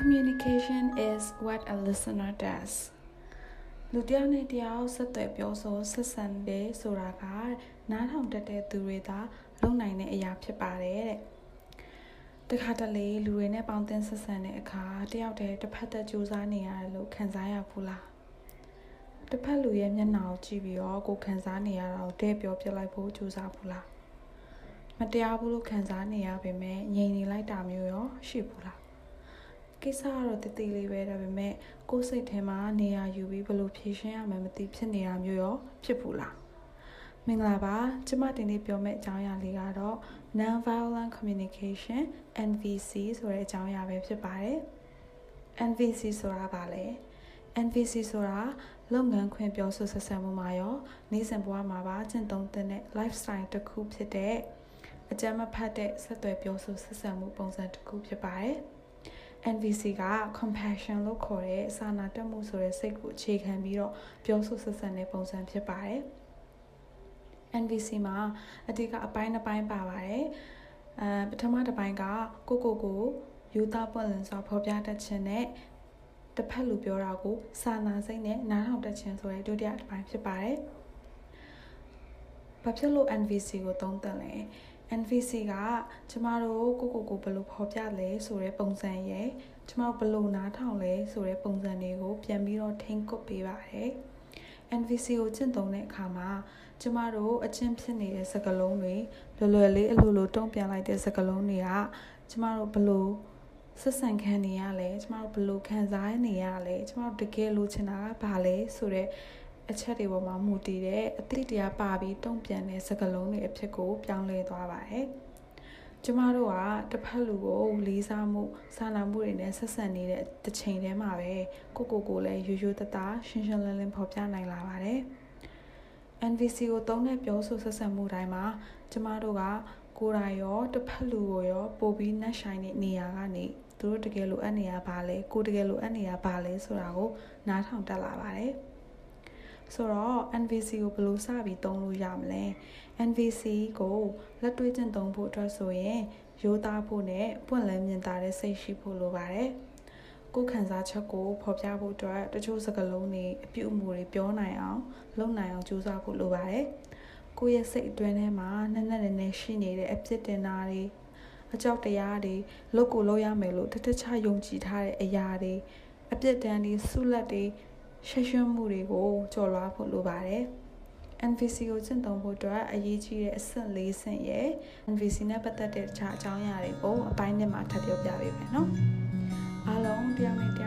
Communication is what a listener does. လူတယောက်နဲ့တယောက်ဆက်သွယ်ပြောဆိုဆက်ဆံတယ်ဆိုတာကနားထောင်တတ်တဲ့သူတွေသာလုပ်နိုင်တဲ့အရာဖြစ်ပါတယ်တဲ့။တခါတလေလူတွေနဲ့ပေါင်းတင်ဆက်ဆံတဲ့အခါတယောက်တည်းတစ်ဖက်သက်ကြိုးစားနေရတယ်လို့ခံစားရဘူးလား။တစ်ဖက်လူရဲ့မျက်နှာကိုကြည့်ပြီးတော့ကိုခံစားနေရတာကိုတဲ့ပြောပြလိုက်ဖို့ကြိုးစားဘူးလား။မတရားဘူးလို့ခံစားနေရပေမဲ့ငြိမ်နေလိုက်တာမျိုးရောရှိဘူးလား။ ကိစ္စကတော့တည်တည်လေးပဲဒါပေမဲ့ကိုယ်စိတ်ထဲမှာနေရာယူပြီးဘယ်လိုဖြေရှင်းရမှန်းမသိဖြစ်နေတာမျိုးရောဖြစ်ဘူးလားမင်္ဂလာပါကျမဒီနေ့ပြောမယ့်အကြောင်းအရာလေးကတော့ non violent communication NVC ဆိုတဲ့အကြောင်းအရာပဲဖြစ်ပါတယ် NVC ဆိုတာဘာလဲ NVC ဆိုတာလုပ်ငန်းခွင်ပြောဆိုဆက်ဆံမှုမှာရောနေ့စဉ်ဘဝမှာပါကျင့်သုံးတဲ့ lifestyle တစ်ခုဖြစ်တဲ့အကြမ်းမဖတ်တဲ့ဆက်သွယ်ပြောဆိုဆက်ဆံမှုပုံစံတစ်ခုဖြစ်ပါတယ်။ NVC က compassion လို့ခေါ်တဲ့စာနာတတ်မှုဆိုတဲ့စိတ်ကိုအခြေခံပြီးတော့ပြောဆိုဆက်ဆံတဲ့ပုံစံဖြစ်ပါတယ်။ NVC မှာအဓိကအပိုင်းတစ်ပိုင်းပါပါတယ်။အဲပထမတစ်ပိုင်းကကိုကိုကိုယူသားပွင့်လင်းစွာဖော်ပြတတ်ခြင်းနဲ့တစ်ဖက်လူပြောတာကိုစာနာစိတ်နဲ့နားထောင်တတ်ခြင်းဆိုတဲ့ဒုတိယတစ်ပိုင်းဖြစ်ပါတယ်။ဘာဖြစ်လို့ NVC ကိုသုံးသပ်လဲ NVC ကကျမတို့ကိုကိုကိုဘယ်လိုဖော်ပြလဲဆိုတဲ့ပုံစံရဲ့ကျမတို့ဘယ်လိုနားထောင်လဲဆိုတဲ့ပုံစံတွေကိုပြန်ပြီးတော့ထိန်းကွပ်ပေးပါတယ် NVC ကိုကျင့်သုံးတဲ့အခါမှာကျမတို့အချင်းဖြစ်နေတဲ့စကားလုံးတွေလွယ်လွယ်လေးအလိုလိုတုံ့ပြန်လိုက်တဲ့စကားလုံးတွေကကျမတို့ဘယ်လိုဆက်ဆံခံနေရလဲကျမတို့ဘယ်လိုခံစားနေရလဲကျမတို့တကယ်လိုချင်တာကဘာလဲဆိုတဲ့ အချက်တွေပေါ်မှာမူတည်တဲ့အသတိတရားပါပြီးတုံ့ပြန်တဲ့စကားလုံးတွေအဖြစ်ကို ပြောင်းလဲသွားပါတယ်။ကျမတို့ကတစ်ဖက်လူကိုလေးစားမှုစာနာမှုတွေနဲ့ဆက်ဆံနေတဲ့တစ်ချိန်တည်းမှာပဲကိုကိုကိုလည်းရိုးရိုးသားသားရှင်းရှင်းလင်းလင်းဖော်ပြနိုင်လာပါတယ်။ NVC ကိုသုံးတဲ့ပြောဆိုဆက်ဆံမှုတိုင်းမှာကျမတို့ကကိုယ်တိုင်ရောတစ်ဖက်လူကိုရောပို့ပြီးနှက်ဆိုင်တဲ့နေရာကနေသူတို့တကယ်လိုအပ်နေရပါလဲကိုတကယ်လိုအပ်နေရပါလဲဆိုတာကိုနားထောင်တက်လာပါတယ်။ ဆိုတော့ NVC ကိုဘယ်လိုစပြီးသုံးလို့ရမလဲ NVC ကိုလက်တွေ့ကျင့်သုံးဖို့အတွက်ဆိုရင်ရိုးသားဖို့နဲ့ပွင့်လန်းမြင်သာတဲ့စိတ်ရှိဖို့လိုပါတယ်ကိုယ်ခံစားချက်ကိုဖော်ပြဖို့အတွက်တချို့စကားလုံးတွေအပြုအမူတွေပြောနိုင်အောင်လုပ်နိုင်အောင်ကြိုးစားဖို့လိုပါတယ်ကိုယ့်ရဲ့စိတ်အတွင်းထဲမှာနက်နက်နဲနဲရှိနေတဲ့အဖြစ်တင်တာတွေအကြောက်တရားတွေလုပ်ကိုလုပ်ရမယ်လို့တတချယုံကြည်ထားတဲ့အရာတွေအပြစ်ဒဏ်တွေဆုလက်တွေ ရှက်ရွံ့မှုတွေကိုကျော်လွှားဖို့လိုပါတယ် NVC ကိုကျင့်သုံးဖို့အတွက်အရေးကြီးတဲ့အဆင့်၄ဆင့်ရဲ့ NVC နဲ့ပတ်သက်တဲ့တခြားအကြောင်းအရာတွေကိုအပိုင်းနှစ်မှာထပ်ပြောပြပေးမယ်နော်အားလုံးတရားမင်္